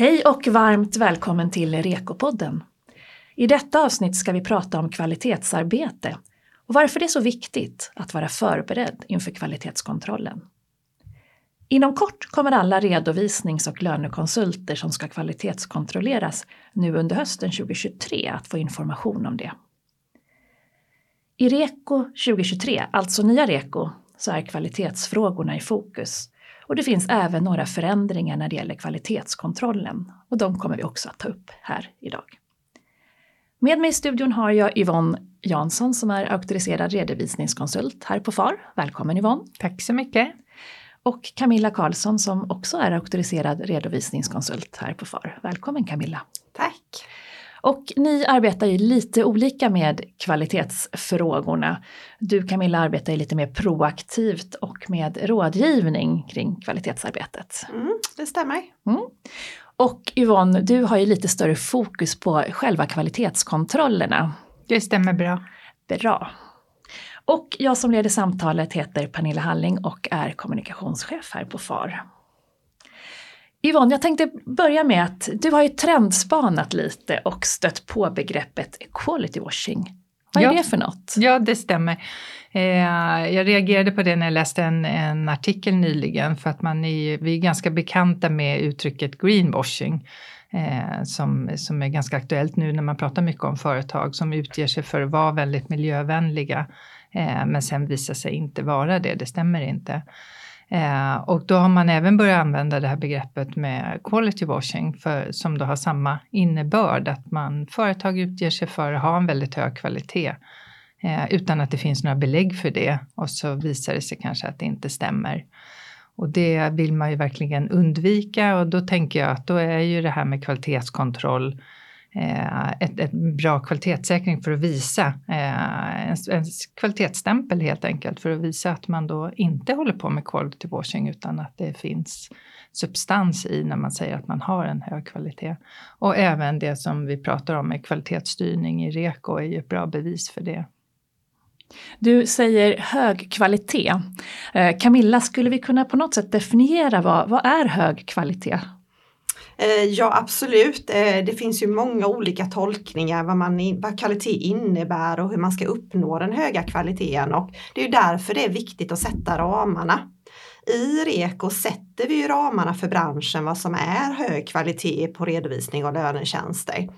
Hej och varmt välkommen till Rekopodden. I detta avsnitt ska vi prata om kvalitetsarbete och varför det är så viktigt att vara förberedd inför kvalitetskontrollen. Inom kort kommer alla redovisnings och lönekonsulter som ska kvalitetskontrolleras nu under hösten 2023 att få information om det. I REKO 2023, alltså nya REKO, så är kvalitetsfrågorna i fokus. Och det finns även några förändringar när det gäller kvalitetskontrollen och de kommer vi också att ta upp här idag. Med mig i studion har jag Yvonne Jansson som är auktoriserad redovisningskonsult här på FAR. Välkommen Yvonne! Tack så mycket! Och Camilla Karlsson som också är auktoriserad redovisningskonsult här på FAR. Välkommen Camilla! Tack! Och ni arbetar ju lite olika med kvalitetsfrågorna. Du Camilla arbetar ju lite mer proaktivt och med rådgivning kring kvalitetsarbetet. Mm, det stämmer. Mm. Och Yvonne, du har ju lite större fokus på själva kvalitetskontrollerna. Det stämmer bra. Bra. Och jag som leder samtalet heter Pernilla Halling och är kommunikationschef här på FAR. Yvonne, jag tänkte börja med att du har ju trendspanat lite och stött på begreppet quality washing. Vad är ja. det för något? Ja, det stämmer. Eh, jag reagerade på det när jag läste en, en artikel nyligen för att man är, vi är ganska bekanta med uttrycket greenwashing. Eh, som, som är ganska aktuellt nu när man pratar mycket om företag som utger sig för att vara väldigt miljövänliga eh, men sen visar sig inte vara det, det stämmer inte. Eh, och då har man även börjat använda det här begreppet med quality washing för, som då har samma innebörd, att man, företag utger sig för att ha en väldigt hög kvalitet eh, utan att det finns några belägg för det och så visar det sig kanske att det inte stämmer. Och det vill man ju verkligen undvika och då tänker jag att då är ju det här med kvalitetskontroll Eh, Eh, ett, ett, bra kvalitetssäkring för att visa, eh, en, en kvalitetsstämpel helt enkelt för att visa att man då inte håller på med quality washing utan att det finns substans i när man säger att man har en hög kvalitet. Och även det som vi pratar om med kvalitetsstyrning i REKO är ju ett bra bevis för det. Du säger hög kvalitet. Eh, Camilla, skulle vi kunna på något sätt definiera vad, vad är hög kvalitet? Eh, ja absolut, eh, det finns ju många olika tolkningar vad, man, vad kvalitet innebär och hur man ska uppnå den höga kvaliteten och det är därför det är viktigt att sätta ramarna. I REKO sätter vi ramarna för branschen vad som är hög kvalitet på redovisning och lönetjänster.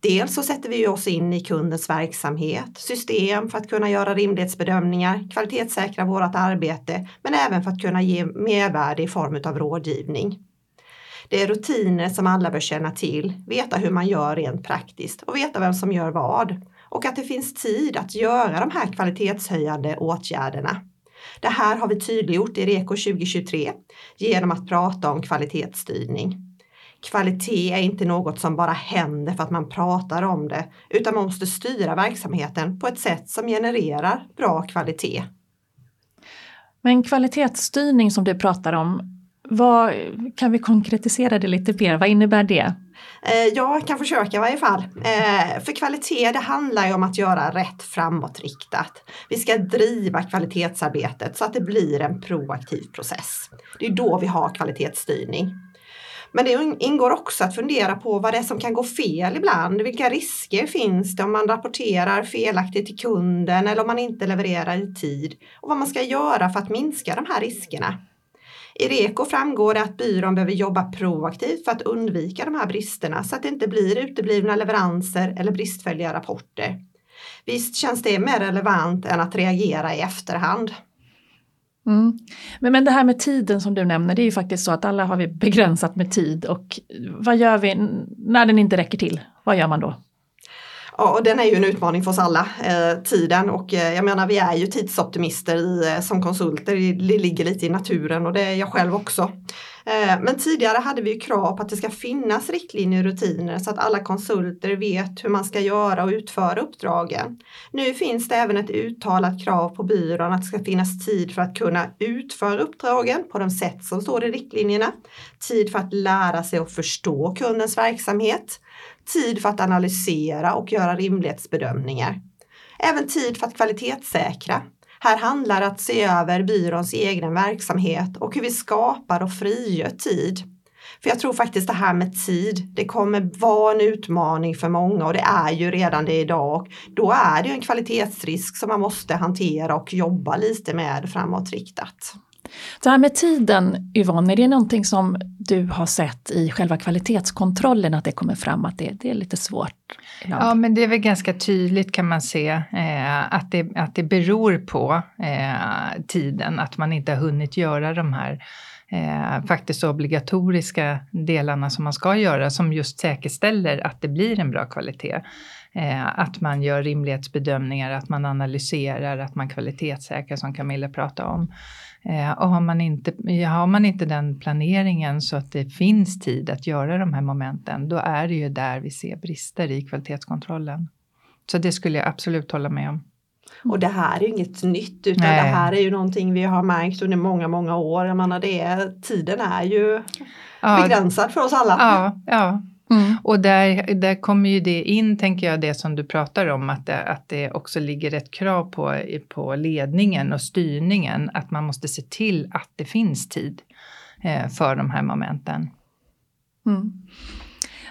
Dels så sätter vi oss in i kundens verksamhet, system för att kunna göra rimlighetsbedömningar, kvalitetssäkra vårt arbete, men även för att kunna ge mervärde i form av rådgivning. Det är rutiner som alla bör känna till, veta hur man gör rent praktiskt och veta vem som gör vad. Och att det finns tid att göra de här kvalitetshöjande åtgärderna. Det här har vi tydliggjort i REKO 2023 genom att prata om kvalitetsstyrning. Kvalitet är inte något som bara händer för att man pratar om det, utan man måste styra verksamheten på ett sätt som genererar bra kvalitet. Men kvalitetsstyrning som du pratar om, vad, kan vi konkretisera det lite mer? Vad innebär det? Eh, jag kan försöka i varje fall. Eh, för kvalitet det handlar ju om att göra rätt framåtriktat. Vi ska driva kvalitetsarbetet så att det blir en proaktiv process. Det är då vi har kvalitetsstyrning. Men det ingår också att fundera på vad det är som kan gå fel ibland. Vilka risker finns det om man rapporterar felaktigt till kunden eller om man inte levererar i tid? Och vad man ska göra för att minska de här riskerna. I REKO framgår det att byrån behöver jobba proaktivt för att undvika de här bristerna så att det inte blir uteblivna leveranser eller bristfälliga rapporter. Visst känns det mer relevant än att reagera i efterhand. Mm. Men, men det här med tiden som du nämner, det är ju faktiskt så att alla har vi begränsat med tid och vad gör vi när den inte räcker till? Vad gör man då? Ja, och den är ju en utmaning för oss alla, eh, tiden. Och eh, jag menar, vi är ju tidsoptimister i, eh, som konsulter. Det ligger lite i naturen och det är jag själv också. Eh, men tidigare hade vi krav på att det ska finnas riktlinjer och rutiner så att alla konsulter vet hur man ska göra och utföra uppdragen. Nu finns det även ett uttalat krav på byrån att det ska finnas tid för att kunna utföra uppdragen på de sätt som står i riktlinjerna. Tid för att lära sig och förstå kundens verksamhet tid för att analysera och göra rimlighetsbedömningar. Även tid för att kvalitetssäkra. Här handlar det att se över byråns egen verksamhet och hur vi skapar och frigör tid. För jag tror faktiskt det här med tid, det kommer vara en utmaning för många och det är ju redan det idag. Och då är det ju en kvalitetsrisk som man måste hantera och jobba lite med framåtriktat. Det här med tiden Yvonne, är det någonting som du har sett i själva kvalitetskontrollen att det kommer fram att det, det är lite svårt? Ibland? Ja, men det är väl ganska tydligt kan man se eh, att, det, att det beror på eh, tiden, att man inte har hunnit göra de här eh, faktiskt obligatoriska delarna som man ska göra som just säkerställer att det blir en bra kvalitet. Eh, att man gör rimlighetsbedömningar, att man analyserar, att man kvalitetssäkrar som Camilla pratade om. Eh, och har man, inte, har man inte den planeringen så att det finns tid att göra de här momenten, då är det ju där vi ser brister i kvalitetskontrollen. Så det skulle jag absolut hålla med om. Och det här är ju inget nytt utan Nej. det här är ju någonting vi har märkt under många, många år. Jag menar det, tiden är ju ja. begränsad för oss alla. Ja, ja. Mm. Och där, där kommer ju det in, tänker jag, det som du pratar om, att det, att det också ligger ett krav på, på ledningen och styrningen, att man måste se till att det finns tid eh, för de här momenten. Mm.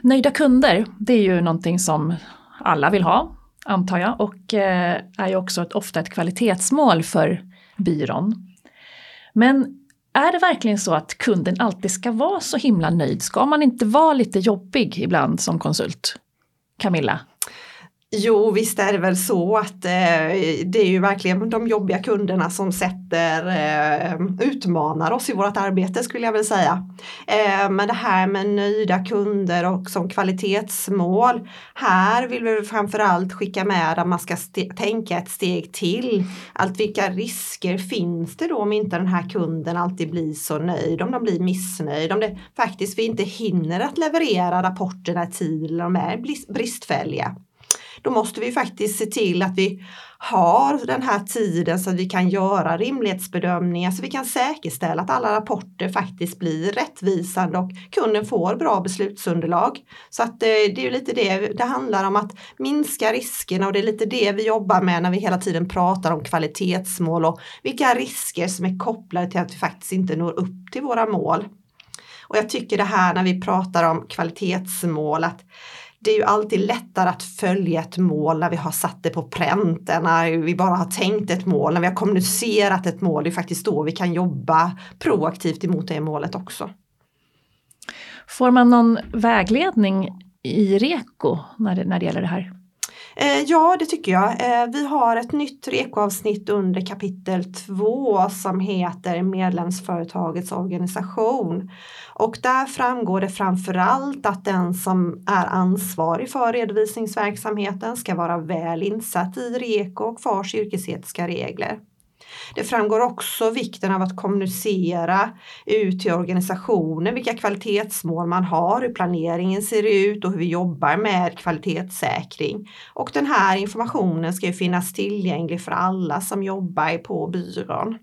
Nöjda kunder, det är ju någonting som alla vill ha, antar jag, och eh, är ju också ett, ofta ett kvalitetsmål för byrån. Men är det verkligen så att kunden alltid ska vara så himla nöjd? Ska man inte vara lite jobbig ibland som konsult? Camilla? Jo, visst är det väl så att eh, det är ju verkligen de jobbiga kunderna som sätter, eh, utmanar oss i vårt arbete skulle jag vilja säga. Eh, men det här med nöjda kunder och som kvalitetsmål. Här vill vi framförallt skicka med att man ska tänka ett steg till. Allt vilka risker finns det då om inte den här kunden alltid blir så nöjd, om de blir missnöjd, om det faktiskt vi inte hinner att leverera rapporterna i tid eller de är bristfälliga då måste vi faktiskt se till att vi har den här tiden så att vi kan göra rimlighetsbedömningar så vi kan säkerställa att alla rapporter faktiskt blir rättvisande och kunden får bra beslutsunderlag. Så att eh, det är ju lite det det handlar om att minska riskerna och det är lite det vi jobbar med när vi hela tiden pratar om kvalitetsmål och vilka risker som är kopplade till att vi faktiskt inte når upp till våra mål. Och jag tycker det här när vi pratar om kvalitetsmål att det är ju alltid lättare att följa ett mål när vi har satt det på pränt än när vi bara har tänkt ett mål, när vi har kommunicerat ett mål. Det är faktiskt då vi kan jobba proaktivt emot det målet också. Får man någon vägledning i REKO när det, när det gäller det här? Eh, ja, det tycker jag. Eh, vi har ett nytt REKO-avsnitt under kapitel 2 som heter medlemsföretagets organisation. Och där framgår det framförallt att den som är ansvarig för redovisningsverksamheten ska vara väl insatt i REKO och FARs yrkesetiska regler. Det framgår också vikten av att kommunicera ut till organisationen vilka kvalitetsmål man har, hur planeringen ser ut och hur vi jobbar med kvalitetssäkring. Och den här informationen ska ju finnas tillgänglig för alla som jobbar på byrån.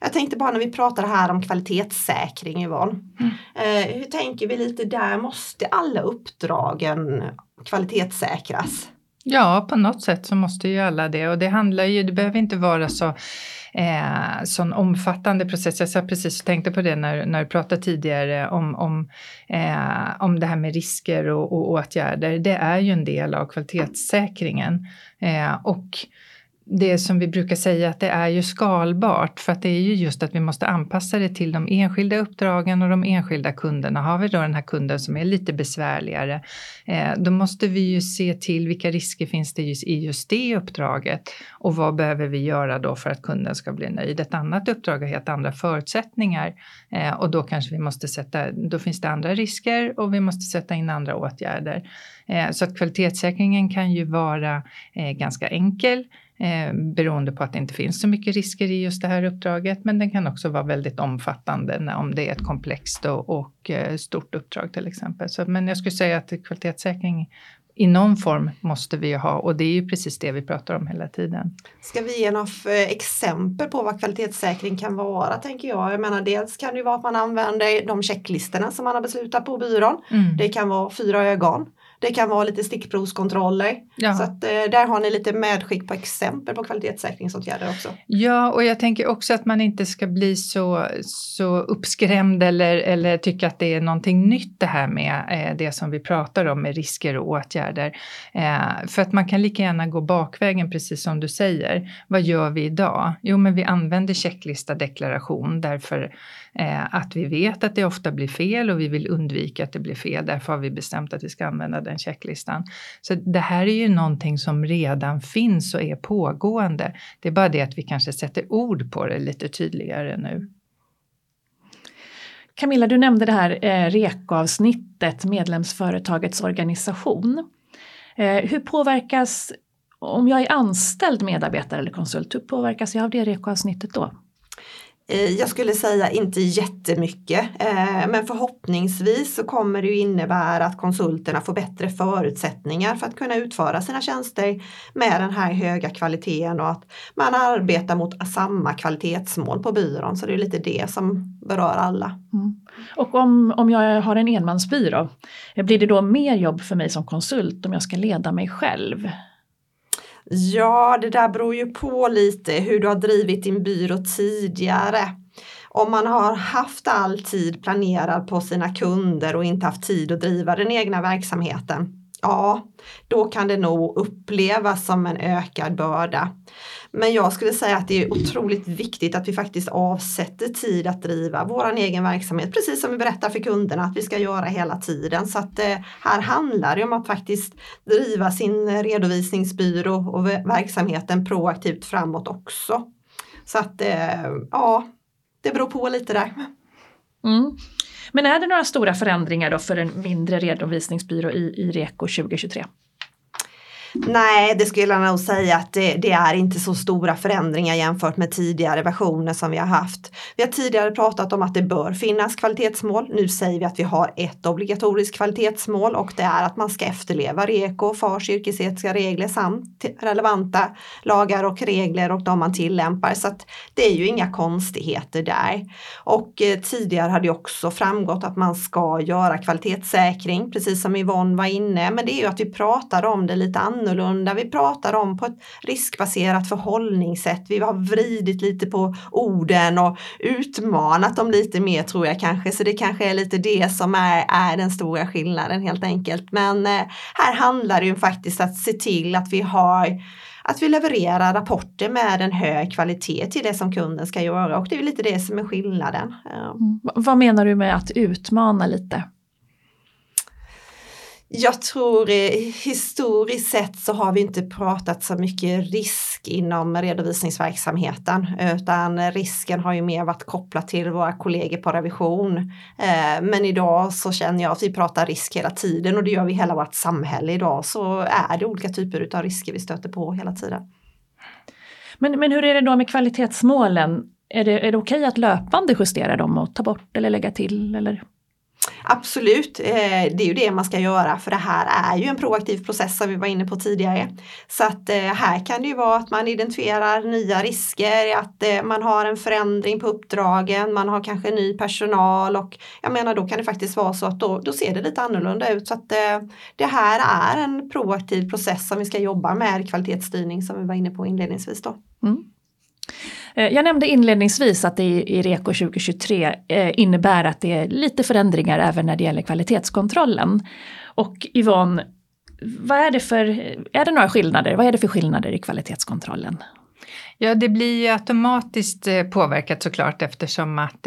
Jag tänkte bara när vi pratar här om kvalitetssäkring Yvonne. Mm. Eh, hur tänker vi lite där? Måste alla uppdragen kvalitetssäkras? Ja, på något sätt så måste ju alla det och det handlar ju, det behöver inte vara så eh, sån omfattande process. Jag satt precis och tänkte på det när, när du pratade tidigare om, om, eh, om det här med risker och, och åtgärder. Det är ju en del av kvalitetssäkringen eh, och det som vi brukar säga att det är ju skalbart för att det är ju just att vi måste anpassa det till de enskilda uppdragen och de enskilda kunderna. Har vi då den här kunden som är lite besvärligare, eh, då måste vi ju se till vilka risker finns det just i just det uppdraget och vad behöver vi göra då för att kunden ska bli nöjd. Ett annat uppdrag har helt andra förutsättningar eh, och då kanske vi måste sätta, då finns det andra risker och vi måste sätta in andra åtgärder. Eh, så att kvalitetssäkringen kan ju vara ganska enkel eh, beroende på att det inte finns så mycket risker i just det här uppdraget. Men den kan också vara väldigt omfattande när, om det är ett komplext och, och eh, stort uppdrag till exempel. Så, men jag skulle säga att kvalitetssäkring i någon form måste vi ju ha och det är ju precis det vi pratar om hela tiden. Ska vi ge några eh, exempel på vad kvalitetssäkring kan vara tänker jag. Jag menar dels kan det vara att man använder de checklistorna som man har beslutat på byrån. Mm. Det kan vara fyra ögon. Det kan vara lite stickprovskontroller. Ja. Så att, eh, där har ni lite medskick på exempel på kvalitetssäkringsåtgärder också. Ja, och jag tänker också att man inte ska bli så, så uppskrämd eller, eller tycka att det är någonting nytt det här med eh, det som vi pratar om med risker och åtgärder. Eh, för att man kan lika gärna gå bakvägen precis som du säger. Vad gör vi idag? Jo, men vi använder checklista deklaration därför eh, att vi vet att det ofta blir fel och vi vill undvika att det blir fel. Därför har vi bestämt att vi ska använda den checklistan. Så det här är ju någonting som redan finns och är pågående. Det är bara det att vi kanske sätter ord på det lite tydligare nu. Camilla, du nämnde det här eh, REKO-avsnittet, medlemsföretagets organisation. Eh, hur påverkas, om jag är anställd medarbetare eller konsult, hur påverkas jag av det REKO-avsnittet då? Eh, jag skulle säga inte jättemycket, eh, men förhoppningsvis så kommer det ju innebära att konsulterna får bättre förutsättningar för att kunna utföra sina tjänster med den här höga kvaliteten och att man arbetar mot samma kvalitetsmål på byrån. Så det är lite det som berör alla. Mm. Och om, om jag har en enmansbyrå, blir det då mer jobb för mig som konsult om jag ska leda mig själv? Ja, det där beror ju på lite hur du har drivit din byrå tidigare. Om man har haft all tid planerad på sina kunder och inte haft tid att driva den egna verksamheten, ja, då kan det nog upplevas som en ökad börda. Men jag skulle säga att det är otroligt viktigt att vi faktiskt avsätter tid att driva vår egen verksamhet, precis som vi berättar för kunderna att vi ska göra hela tiden. Så att eh, här handlar det om att faktiskt driva sin redovisningsbyrå och verksamheten proaktivt framåt också. Så att eh, ja, det beror på lite där. Mm. Men är det några stora förändringar då för en mindre redovisningsbyrå i, i REKO 2023? Nej, det skulle jag nog säga att det, det, är inte så stora förändringar jämfört med tidigare versioner som vi har haft. Vi har tidigare pratat om att det bör finnas kvalitetsmål. Nu säger vi att vi har ett obligatoriskt kvalitetsmål och det är att man ska efterleva REKO, FARs yrkesetiska regler samt relevanta lagar och regler och de man tillämpar. Så att det är ju inga konstigheter där. Och eh, tidigare hade också framgått att man ska göra kvalitetssäkring, precis som Yvonne var inne. Men det är ju att vi pratar om det lite annorlunda annorlunda. Vi pratar om på ett riskbaserat förhållningssätt. Vi har vridit lite på orden och utmanat dem lite mer tror jag kanske. Så det kanske är lite det som är, är den stora skillnaden helt enkelt. Men eh, här handlar det ju faktiskt att se till att vi har att vi levererar rapporter med en hög kvalitet till det som kunden ska göra och det är lite det som är skillnaden. Mm. Vad menar du med att utmana lite? Jag tror eh, historiskt sett så har vi inte pratat så mycket risk inom redovisningsverksamheten utan risken har ju mer varit kopplat till våra kollegor på revision. Eh, men idag så känner jag att vi pratar risk hela tiden och det gör vi hela vårt samhälle idag så är det olika typer av risker vi stöter på hela tiden. Men, men hur är det då med kvalitetsmålen? Är det, är det okej att löpande justera dem och ta bort eller lägga till? Eller? Absolut, eh, det är ju det man ska göra för det här är ju en proaktiv process som vi var inne på tidigare. Så att eh, här kan det ju vara att man identifierar nya risker, att eh, man har en förändring på uppdragen, man har kanske ny personal och jag menar då kan det faktiskt vara så att då, då ser det lite annorlunda ut. Så att eh, det här är en proaktiv process som vi ska jobba med kvalitetsstyrning som vi var inne på inledningsvis då. Mm. Eh, jag nämnde inledningsvis att det i REKO 2023 eh, innebär att det är lite förändringar även när det gäller kvalitetskontrollen. Och Yvonne, vad är det för, är det några skillnader? Vad är det för skillnader i kvalitetskontrollen? Ja, det blir ju automatiskt eh, påverkat såklart eftersom att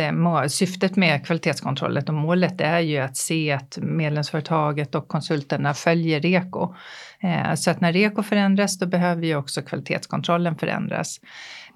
syftet med kvalitetskontrollen och målet är ju att se att medlemsföretaget och konsulterna följer REKO. Så att när REKO förändras då behöver ju också kvalitetskontrollen förändras.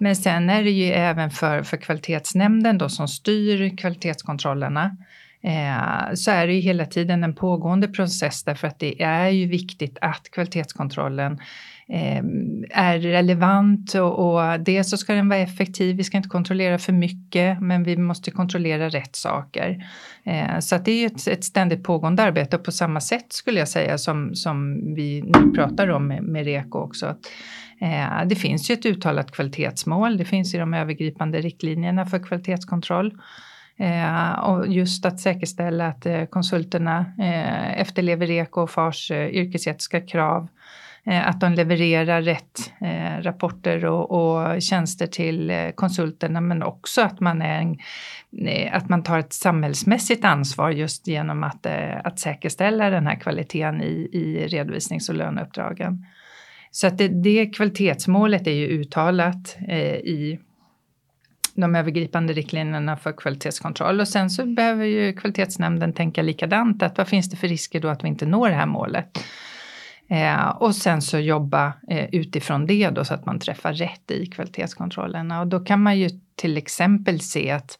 Men sen är det ju även för, för kvalitetsnämnden då som styr kvalitetskontrollerna eh, så är det ju hela tiden en pågående process därför att det är ju viktigt att kvalitetskontrollen eh, är relevant och, och dels så ska den vara effektiv. Vi ska inte kontrollera för mycket, men vi måste kontrollera rätt saker. Eh, så att det är ett, ett ständigt pågående arbete och på samma sätt skulle jag säga som, som vi nu pratar om med, med REKO också. Att, Eh, Eh, det finns ju ett uttalat kvalitetsmål, det finns i de övergripande riktlinjerna för kvalitetskontroll. Eh, och just att säkerställa att eh, konsulterna efterlever REKO och FARs yrkesetiska krav. Att de levererar rätt rapporter och, och, tjänster till konsulterna men också att man, är en, att man tar ett samhällsmässigt ansvar just genom att, att säkerställa den här kvaliteten i, i redovisnings och löneuppdragen. Så att det, det kvalitetsmålet är ju uttalat eh, i de övergripande riktlinjerna för kvalitetskontroll och sen så behöver ju kvalitetsnämnden tänka likadant, att vad finns det för risker då att vi inte når det här målet? Eh, och sen så jobba eh, utifrån det då så att man träffar rätt i kvalitetskontrollerna och då kan man ju till exempel se att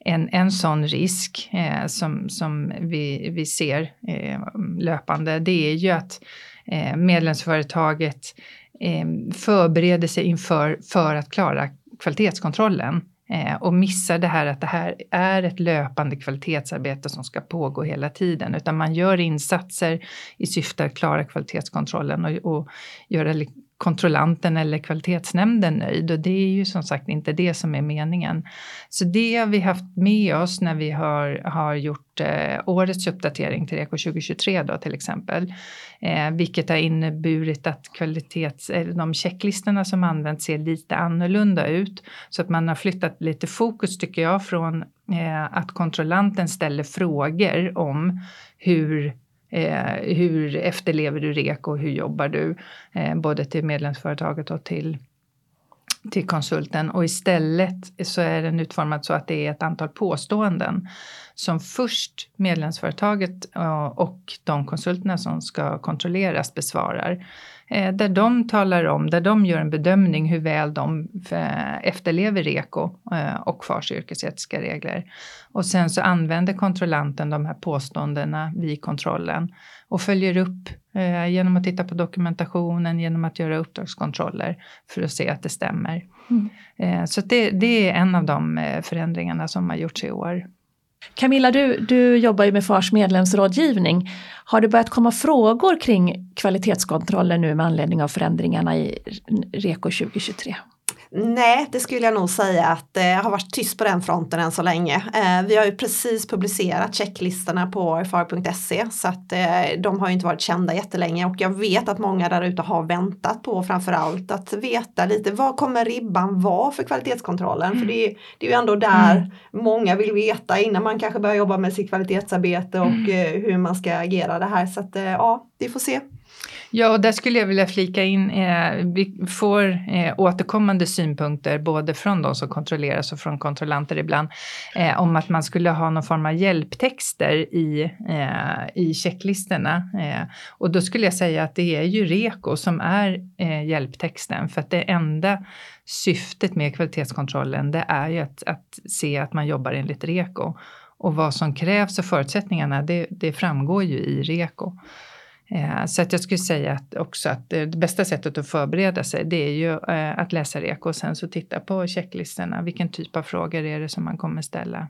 en, en sån risk eh, som, som vi, vi ser eh, löpande, det är ju att Eh, medlemsföretaget eh, förbereder sig inför för att klara kvalitetskontrollen eh, och missar det här att det här är ett löpande kvalitetsarbete som ska pågå hela tiden, utan man gör insatser i syfte att klara kvalitetskontrollen och, och göra kontrollanten eller kvalitetsnämnden nöjd och det är ju som sagt inte det som är meningen. Så det har vi haft med oss när vi har, har gjort eh, årets uppdatering till REKO 2023 då till exempel. Eh, vilket har inneburit att kvalitets, eller de checklistorna som används ser lite annorlunda ut. Så att man har flyttat lite fokus tycker jag från eh, att kontrollanten ställer frågor om hur Eh, hur efterlever du REK och hur jobbar du? Eh, både till medlemsföretaget och till, till konsulten. Och istället så är den utformad så att det är ett antal påståenden som först medlemsföretaget eh, och de konsulterna som ska kontrolleras besvarar. Eh, där de talar om, där de gör en bedömning hur väl de eh, efterlever REKO och FARs yrkesetiska regler. Och sen så använder kontrollanten de här påståendena vid kontrollen och följer upp genom att titta på dokumentationen, genom att göra uppdragskontroller för att se att det stämmer. Mm. Så det, det är en av de förändringarna som har gjorts i år. Camilla, du, du jobbar ju med FARs medlemsrådgivning. Har det börjat komma frågor kring kvalitetskontroller nu med anledning av förändringarna i REKO 2023? Nej, det skulle jag nog säga att det har varit tyst på den fronten än så länge. Eh, vi har ju precis publicerat checklistorna på far.se så att eh, de har ju inte varit kända jättelänge och jag vet att många där ute har väntat på framförallt att veta lite vad kommer ribban vara för kvalitetskontrollen? Mm. För det är, det är ju ändå där mm. många vill veta innan man kanske börjar jobba med sitt kvalitetsarbete och mm. Eh, hur man ska agera det här. Så att ja, vi får se. Ja, och där skulle jag vilja flika in, eh, vi får eh, återkommande synpunkter både från de som kontrolleras och från kontrollanter ibland eh, om att man skulle ha någon form av hjälptexter i, eh, i checklistorna. Eh, och då skulle jag säga att det är ju REKO som är eh, hjälptexten för att det enda syftet med kvalitetskontrollen det är ju att, att se att man jobbar enligt REKO. Och vad som krävs och förutsättningarna det, det framgår ju i REKO. Eh, så att jag skulle säga att också att eh, det bästa sättet att förbereda sig det är ju eh, att läsa REKO och sen så titta på checklistorna. Vilken typ av frågor är det som man kommer ställa?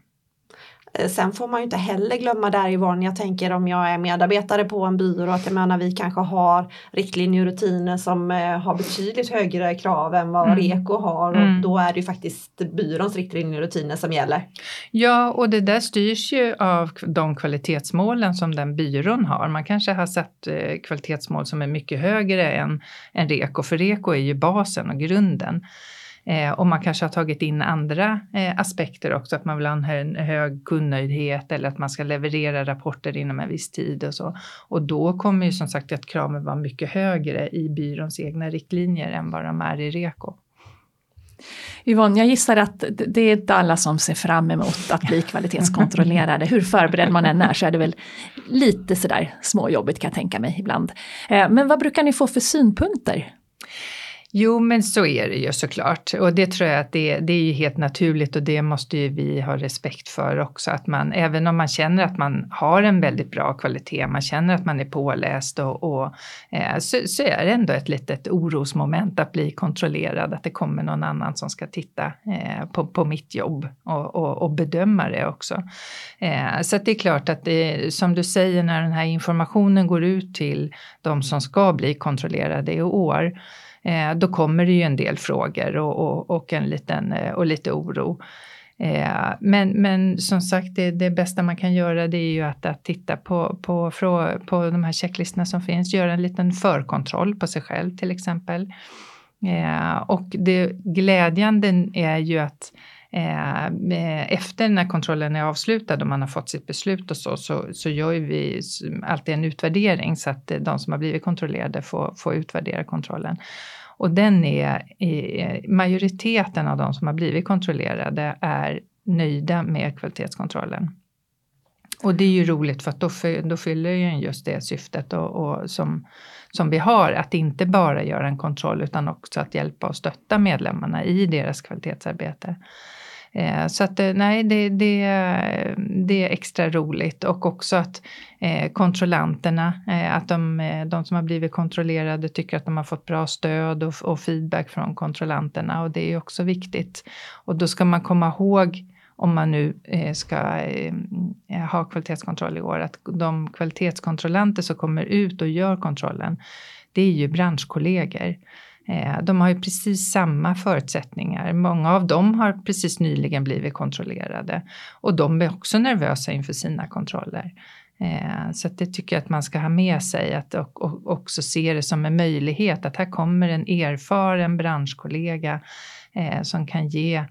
Eh, sen får man ju inte heller glömma där Yvonne, jag tänker om jag är medarbetare på en byrå att jag menar vi kanske har riktlinjer och rutiner som eh, har betydligt högre krav än vad mm. REKO har och mm. då är det ju faktiskt byråns riktlinjer och rutiner som gäller. Ja, och det där styrs ju av de kvalitetsmålen som den byrån har. Man kanske har satt eh, kvalitetsmål som är mycket högre än, än REKO, för REKO är ju basen och grunden. Eh, och man kanske har tagit in andra eh, aspekter också, att man vill ha en, en hög kundnöjdhet eller att man ska leverera rapporter inom en viss tid och så. Och då kommer ju som sagt att kraven vara mycket högre i byråns egna riktlinjer än vad de är i REKO. Yvonne, jag gissar att det är inte alla som ser fram emot att bli kvalitetskontrollerade. Hur förberedd man än är så är det väl lite sådär småjobbigt kan jag tänka mig ibland. Eh, men vad brukar ni få för synpunkter Jo, men så är det ju såklart. Och det tror jag att det, det är ju helt naturligt och det måste ju vi ha respekt för också. Att man, även om man känner att man har en väldigt bra kvalitet, man känner att man är påläst och, och eh, så, så, är det ändå ett litet orosmoment att bli kontrollerad, att det kommer någon annan som ska titta eh, på, på mitt jobb och, och, och bedöma det också. Eh, så det är klart att det, som du säger, när den här informationen går ut till de som ska bli kontrollerade i år, Eh, då kommer det ju en del frågor och, och, och en liten, eh, och lite oro. Eh, men, men som sagt, det, det, bästa man kan göra det är ju att, att titta på, på, på de här checklistorna som finns, göra en liten förkontroll på sig själv till exempel. Och det glädjande är ju att Eh, eh, efter när kontrollen är avslutad och man har fått sitt beslut och så, så, så gör vi alltid en utvärdering så att eh, de som har blivit kontrollerade får, får utvärdera kontrollen. Och den är, eh, majoriteten av de som har blivit kontrollerade är nöjda med kvalitetskontrollen. Och det är ju roligt för att då, då fyller ju just det syftet och, och som, som vi har, att inte bara göra en kontroll utan också att hjälpa och stötta medlemmarna i deras kvalitetsarbete. Eh, så att eh, nej, det, det, det är extra roligt och också att eh, kontrollanterna, eh, att de, eh, de som har blivit kontrollerade tycker att de har fått bra stöd och, och feedback från kontrollanterna och det är också viktigt. Och då ska man komma ihåg om man nu ska ha kvalitetskontroll i år, att de kvalitetskontrollanter som kommer ut och gör kontrollen, det är ju branschkollegor. Eh, de har ju precis samma förutsättningar. Många av dem har precis nyligen blivit kontrollerade och de är också nervösa inför sina kontroller. Eh, så det tycker jag att man ska ha med sig att, och, också se det som en möjlighet att här kommer en erfaren branschkollega eh, som kan ge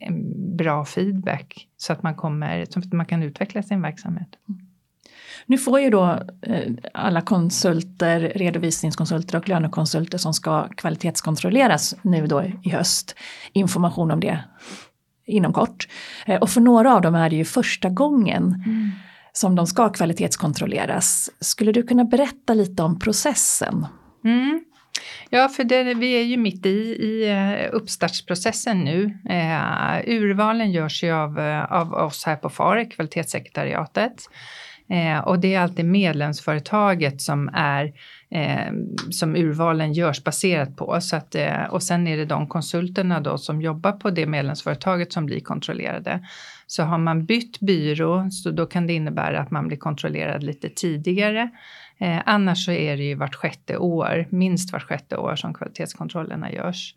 en bra feedback så att man, kommer, så att man kan utveckla sin verksamhet. Mm. Nu får ju då eh, alla konsulter, redovisningskonsulter och lönekonsulter som ska kvalitetskontrolleras nu då i höst information om det inom kort. Eh, och för några av dem är det ju första gången mm. som de ska kvalitetskontrolleras. Skulle du kunna berätta lite om processen? Mm. Ja, för det, vi är ju mitt i, i eh, uppstartsprocessen nu. Eh, urvalen görs ju av, av oss här på FARE, kvalitetssekretariatet. Eh, och det är alltid medlemsföretaget som är eh, som urvalen görs baserat på. Så att, eh, och sen är det de konsulterna då som jobbar på det medlemsföretaget som blir kontrollerade. Så har man bytt byrå så då kan det innebära att man blir kontrollerad lite tidigare. Eh, annars så är det ju vart sjätte år, minst vart sjätte år som kvalitetskontrollerna görs.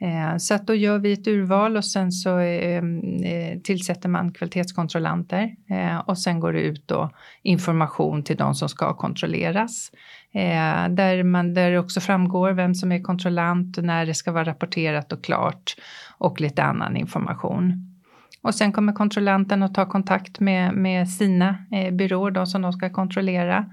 Eh, så att då gör vi ett urval och sen så eh, eh tillsätter man kvalitetskontrollanter eh, och sen går det ut då information till de som ska kontrolleras. Eh, där, man, där det också framgår vem som är kontrollant, när det ska vara rapporterat och klart och lite annan information. Och sen kommer kontrollanten att ta kontakt med, med sina eh, byråer, de som de ska kontrollera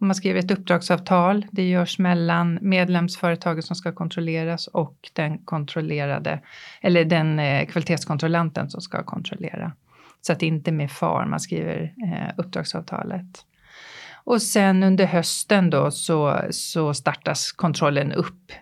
och man skriver ett uppdragsavtal, det görs mellan medlemsföretaget som ska kontrolleras och den kontrollerade, eller den eh, kvalitetskontrollanten som ska kontrollera. Så att det inte är med FAR man skriver eh, uppdragsavtalet. Och sen under hösten då så, så startas kontrollen upp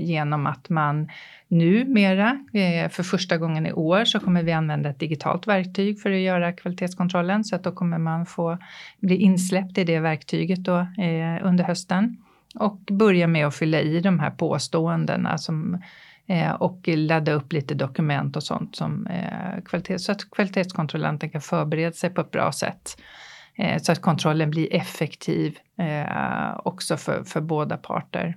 genom att man Numera, eh, för första gången i år, så kommer vi använda ett digitalt verktyg för att göra kvalitetskontrollen så att då kommer man få bli insläppt i det verktyget då eh, under hösten och börja med att fylla i de här påståendena som eh, och ladda upp lite dokument och sånt som eh, kvalitet, så att kvalitetskontrollanten kan förbereda sig på ett bra sätt. Eh, så att kontrollen blir effektiv eh, också för, för båda parter.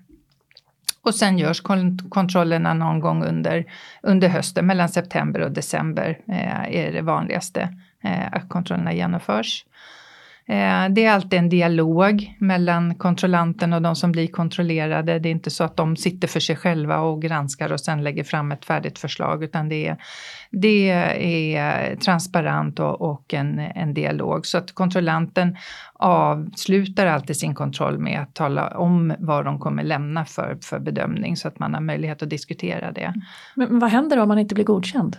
Och sen görs kontrollerna någon gång under, under hösten, mellan september och december eh, är det vanligaste eh, att kontrollerna genomförs. Eh, det är alltid en dialog mellan kontrollanten och de som blir kontrollerade. Det är inte så att de sitter för sig själva och granskar och sen lägger fram ett färdigt förslag utan det är, det är transparent och, och en, en dialog. Så att kontrollanten avslutar alltid sin kontroll med att tala om vad de kommer lämna för, för bedömning så att man har möjlighet att diskutera det. Men vad händer om man inte blir godkänd?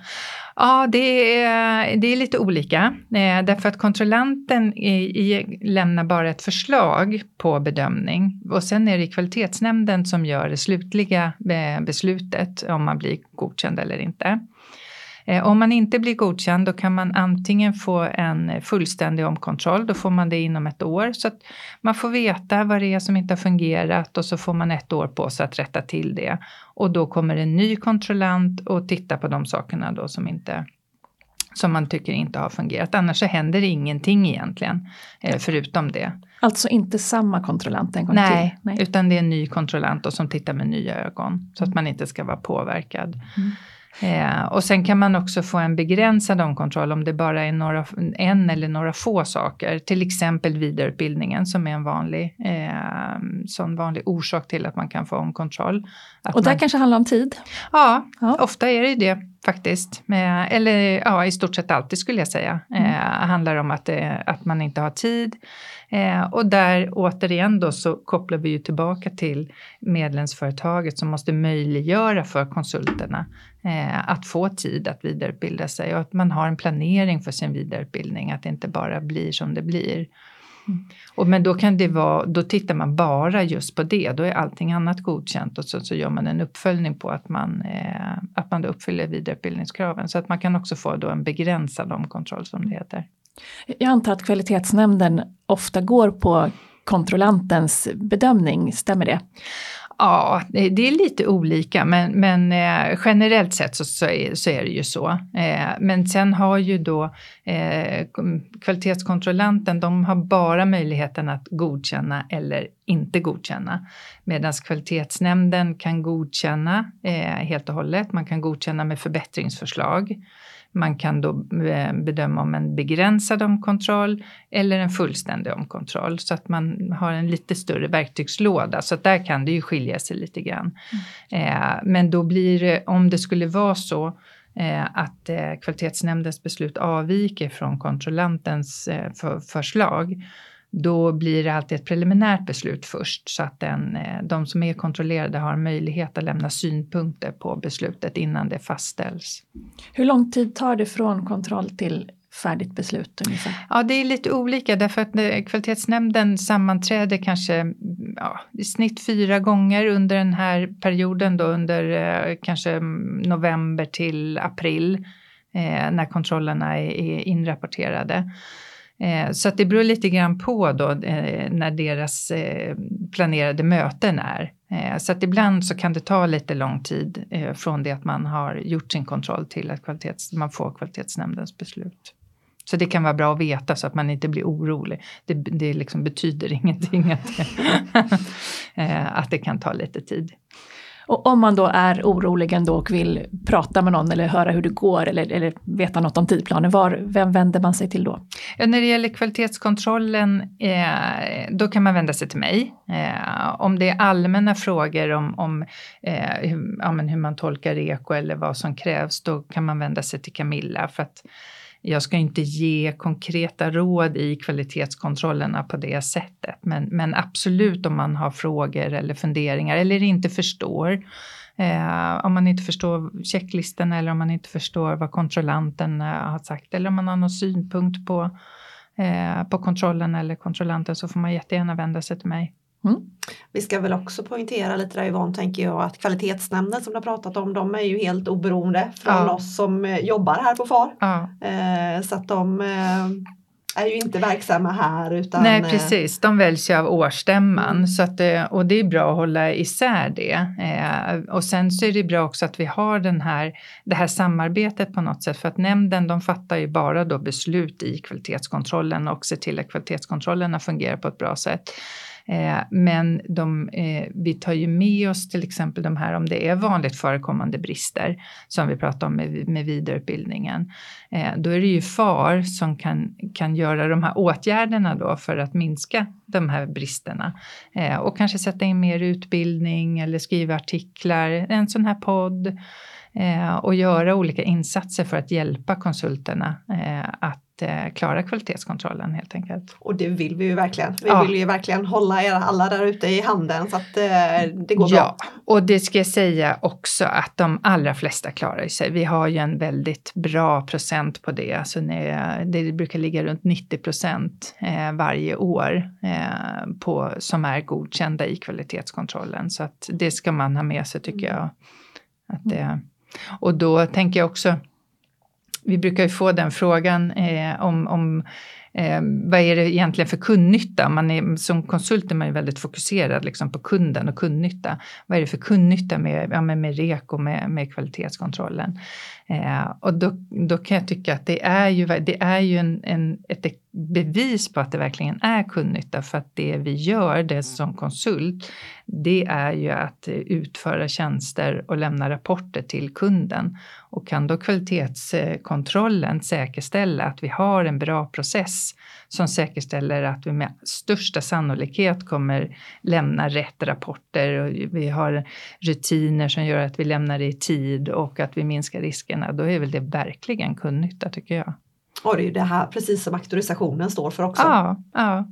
Ja, det är, det är lite olika. Eh, därför att kontrollanten i, i, lämnar bara ett förslag på bedömning och sen är det kvalitetsnämnden som gör det slutliga eh, beslutet om man blir godkänd eller inte. Eh, om man inte blir godkänd då kan man antingen få en fullständig omkontroll, då får man det inom ett år. Så att man får veta vad det är som inte har fungerat och så får man ett år på sig att rätta till det. Och då kommer en ny kontrollant och titta på de sakerna då som inte som man tycker inte har fungerat. Annars så händer ingenting egentligen, eh, förutom det. Alltså inte samma kontrollant en gång Nej, till? Nej, utan det är en ny kontrollant och som tittar med nya ögon. Så att man inte ska vara påverkad. Mm. Eh, och sen kan man också få en begränsad omkontroll om det bara är några, en eller några få saker. Till exempel vidareutbildningen som är en vanlig, eh, sån vanlig orsak till att man kan få omkontroll. Att och det man, kanske handlar om tid? Ja, Ja. ofta är det ju det faktiskt. Eller ja, i stort sett alltid skulle jag säga. Mm. Eh, handlar om att, det, att man inte har tid. Eh, och där återigen då så kopplar vi ju tillbaka till medlemsföretaget som måste möjliggöra för konsulterna eh, att få tid att vidareutbilda sig och att man har en planering för sin vidareutbildning, att det inte bara blir som det blir. Mm. Och men då kan det vara, då tittar man bara just på det, då är allting annat godkänt och så, så gör man en uppföljning på att man, eh, att man då uppfyller vidareutbildningskraven. Så att man kan också få då en begränsad omkontroll som det heter. Jag antar att kvalitetsnämnden ofta går på kontrollantens bedömning, stämmer det? Ja, det är lite olika men, men eh, generellt sett så, så, är, så är det ju så. Eh, men sen har ju då eh, kvalitetskontrollanten, de har bara möjligheten att godkänna eller inte godkänna. Medan kvalitetsnämnden kan godkänna eh, helt och hållet, man kan godkänna med förbättringsförslag. Man kan då eh, bedöma om en begränsad omkontroll eller en fullständig omkontroll så att man har en lite större verktygslåda. Så att där kan det ju skilja sig lite grann. Eh, men då blir det, om det skulle vara så eh, att eh, kvalitetsnämndens beslut avviker från kontrollantens för, förslag då blir det alltid ett preliminärt beslut först så att den, eh, de som är kontrollerade har möjlighet att lämna synpunkter på beslutet innan det fastställs. Hur lång tid tar det från kontroll till färdigt beslut ungefär? Ja, det är lite olika därför att eh, kvalitetsnämnden sammanträder kanske ja, i snitt fyra gånger under den här perioden då under eh, kanske november till april eh, när kontrollerna är, är inrapporterade. Eh, så att det beror lite grann på då eh, när deras eh, planerade möten är. Så att ibland så kan det ta lite lång tid från det att man har gjort sin kontroll till att kvalitets, man får kvalitetsnämndens beslut. Så det kan vara bra att veta så att man inte blir orolig. Det, det liksom betyder ingenting att det, att det kan ta lite tid. Och om man då är orolig ändå och vill prata med någon eller höra hur det går eller, eller veta något om tidplanen, var, vem vänder man sig till då? Ja, när det gäller kvalitetskontrollen, eh, då kan man vända sig till mig. Eh, om det är allmänna frågor om, om eh, hur, ja, men hur man tolkar eko eller vad som krävs, då kan man vända sig till Camilla. För att jag ska inte ge konkreta råd i kvalitetskontrollerna på det sättet. Men, men absolut om man har frågor eller funderingar eller inte förstår. Eh, om man inte förstår checklistan eller om man inte förstår vad kontrollanten eh, har sagt eller om man har någon synpunkt på, eh, på kontrollen eller kontrollanten så får man jättegärna vända sig till mig. Mm. Vi ska väl också poängtera lite där Yvonne tänker jag att kvalitetsnämnden som du har pratat om de är ju helt oberoende från Ja. oss som eh, jobbar här på FAR. Ja. Eh, så att de eh, är ju inte verksamma här utan Nej eh, precis, de väljs ju av årsstämman Mm. så att, eh, och det är bra att hålla isär det. Eh, och sen så är det bra också att vi har den här, det här samarbetet på något sätt för att nämnden de fattar ju bara då beslut i kvalitetskontrollen och ser till att kvalitetskontrollerna fungerar på ett bra sätt. Eh, men de, eh, vi tar ju med oss till exempel de här om det är vanligt förekommande brister som vi pratar om med, med vidareutbildningen. Eh, då är det ju FAR som kan, kan göra de här åtgärderna då för att minska de här bristerna. Eh, och kanske sätta in mer utbildning eller skriva artiklar, en sån här podd. Eh, och göra olika insatser för att hjälpa konsulterna eh, att eh, klara kvalitetskontrollen helt enkelt. Och det vill vi ju verkligen. Vi Ja. vill ju verkligen hålla er alla där ute i handen så att eh, det går Ja, bra. och det ska jag säga också att de allra flesta klarar sig. Vi har ju en väldigt bra procent på det. Alltså det brukar ligga runt 90 procent eh, varje år på, som är godkända i kvalitetskontrollen. Så att det ska man ha med sig tycker jag. Att det, och då tänker jag också, vi brukar ju få den frågan eh, om, om Eh, vad är det egentligen för kundnytta? Man är, som konsult är man ju väldigt fokuserad liksom, på kunden och kundnytta. Vad är det för kundnytta med, ja, med, med REK och med, med kvalitetskontrollen? Eh, och då, då kan jag tycka att det är ju, det är ju en, en, ett bevis på att det verkligen är kundnytta för att det vi gör det som konsult, det är ju att utföra tjänster och lämna rapporter till kunden. Och kan då kvalitetskontrollen säkerställa att vi har en bra process som säkerställer att vi med största sannolikhet kommer lämna rätt rapporter och vi har rutiner som gör att vi lämnar det i tid och att vi minskar riskerna, då är väl det verkligen kundnytta tycker jag. Och det är ju det här precis som auktorisationen står för också. Ja, ja.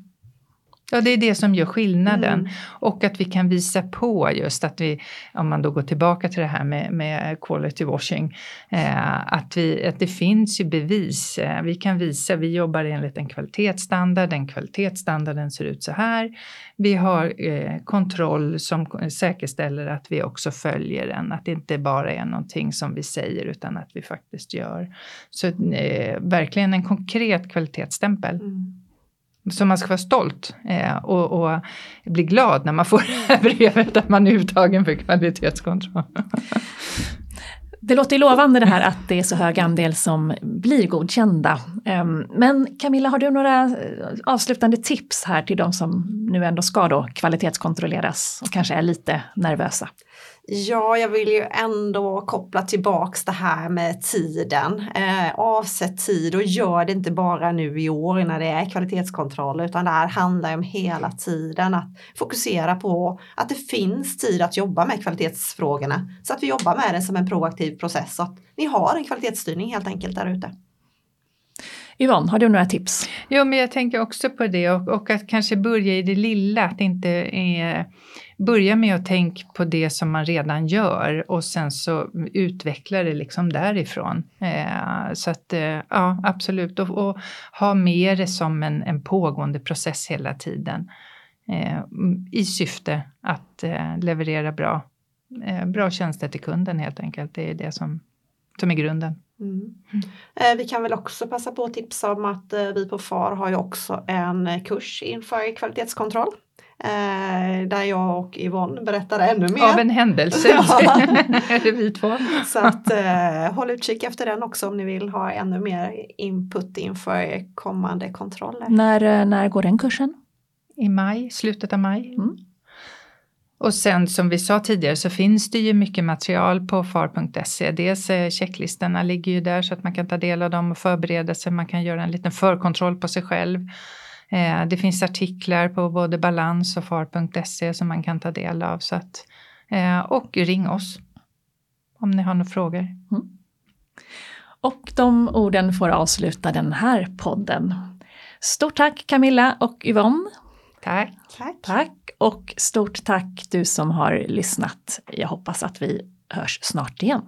Ja, det är det som gör skillnaden. Mm. Och att vi kan visa på just att vi, om man då går tillbaka till det här med, med quality washing, eh, att, vi, att det finns ju bevis. Eh, vi kan visa, vi jobbar enligt en kvalitetsstandard, den kvalitetsstandarden ser ut så här. Vi har eh, kontroll som säkerställer att vi också följer den, att det inte bara är någonting som vi säger utan att vi faktiskt gör. Så eh, verkligen en konkret kvalitetsstämpel. Mm. Så man ska vara stolt eh, och, och, bli glad när man får det här brevet att man är uttagen för kvalitetskontroll. Det låter ju lovande det här att det är så hög andel som blir godkända. Ehm, men Camilla, har du några eh, avslutande tips här till de som nu ändå ska då kvalitetskontrolleras och kanske är lite nervösa? Ja, jag vill ju ändå koppla tillbaks det här med tiden. Eh, avsätt tid och gör det inte bara nu i år när det är kvalitetskontroll utan det här handlar om hela tiden att fokusera på att det finns tid att jobba med kvalitetsfrågorna så att vi jobbar med det som en proaktiv process så att ni har en kvalitetsstyrning helt enkelt där ute. Yvonne, har du några tips? Jo, men jag tänker också på det och, och att kanske börja i det lilla, att inte eh, börja med att tänka på det som man redan gör och sen så utveckla det liksom därifrån. Eh, så att eh, ja, absolut, och, och, ha med det som en, en pågående process hela tiden eh, i syfte att eh, leverera bra, eh, bra tjänster till kunden helt enkelt. Det är det som, som är grunden. Mm. Eh, vi kan väl också passa på att tipsa om att vi på FAR har ju också en kurs inför kvalitetskontroll Eh, där jag och Yvonne berättar ännu mer. Av en händelse är det vi två. Så att, eh, håll utkik efter den också om ni vill ha ännu mer input inför kommande kontroller. När, eh, när går den kursen? I maj, slutet av maj. Mm. Och sen som vi sa tidigare så finns det ju mycket material på far.se. Dels eh, checklistorna ligger ju där så att man kan ta del av dem och förbereda sig. Man kan göra en liten förkontroll på sig själv. Eh, det finns artiklar på både balans och far.se som man kan ta del av. Så att, eh, och ring oss om ni har några frågor. Mm. Och de orden får avsluta den här podden. Stort tack Camilla och Yvonne. Tack. Tack. Tack och stort tack du som har lyssnat. Jag hoppas att vi hörs snart igen.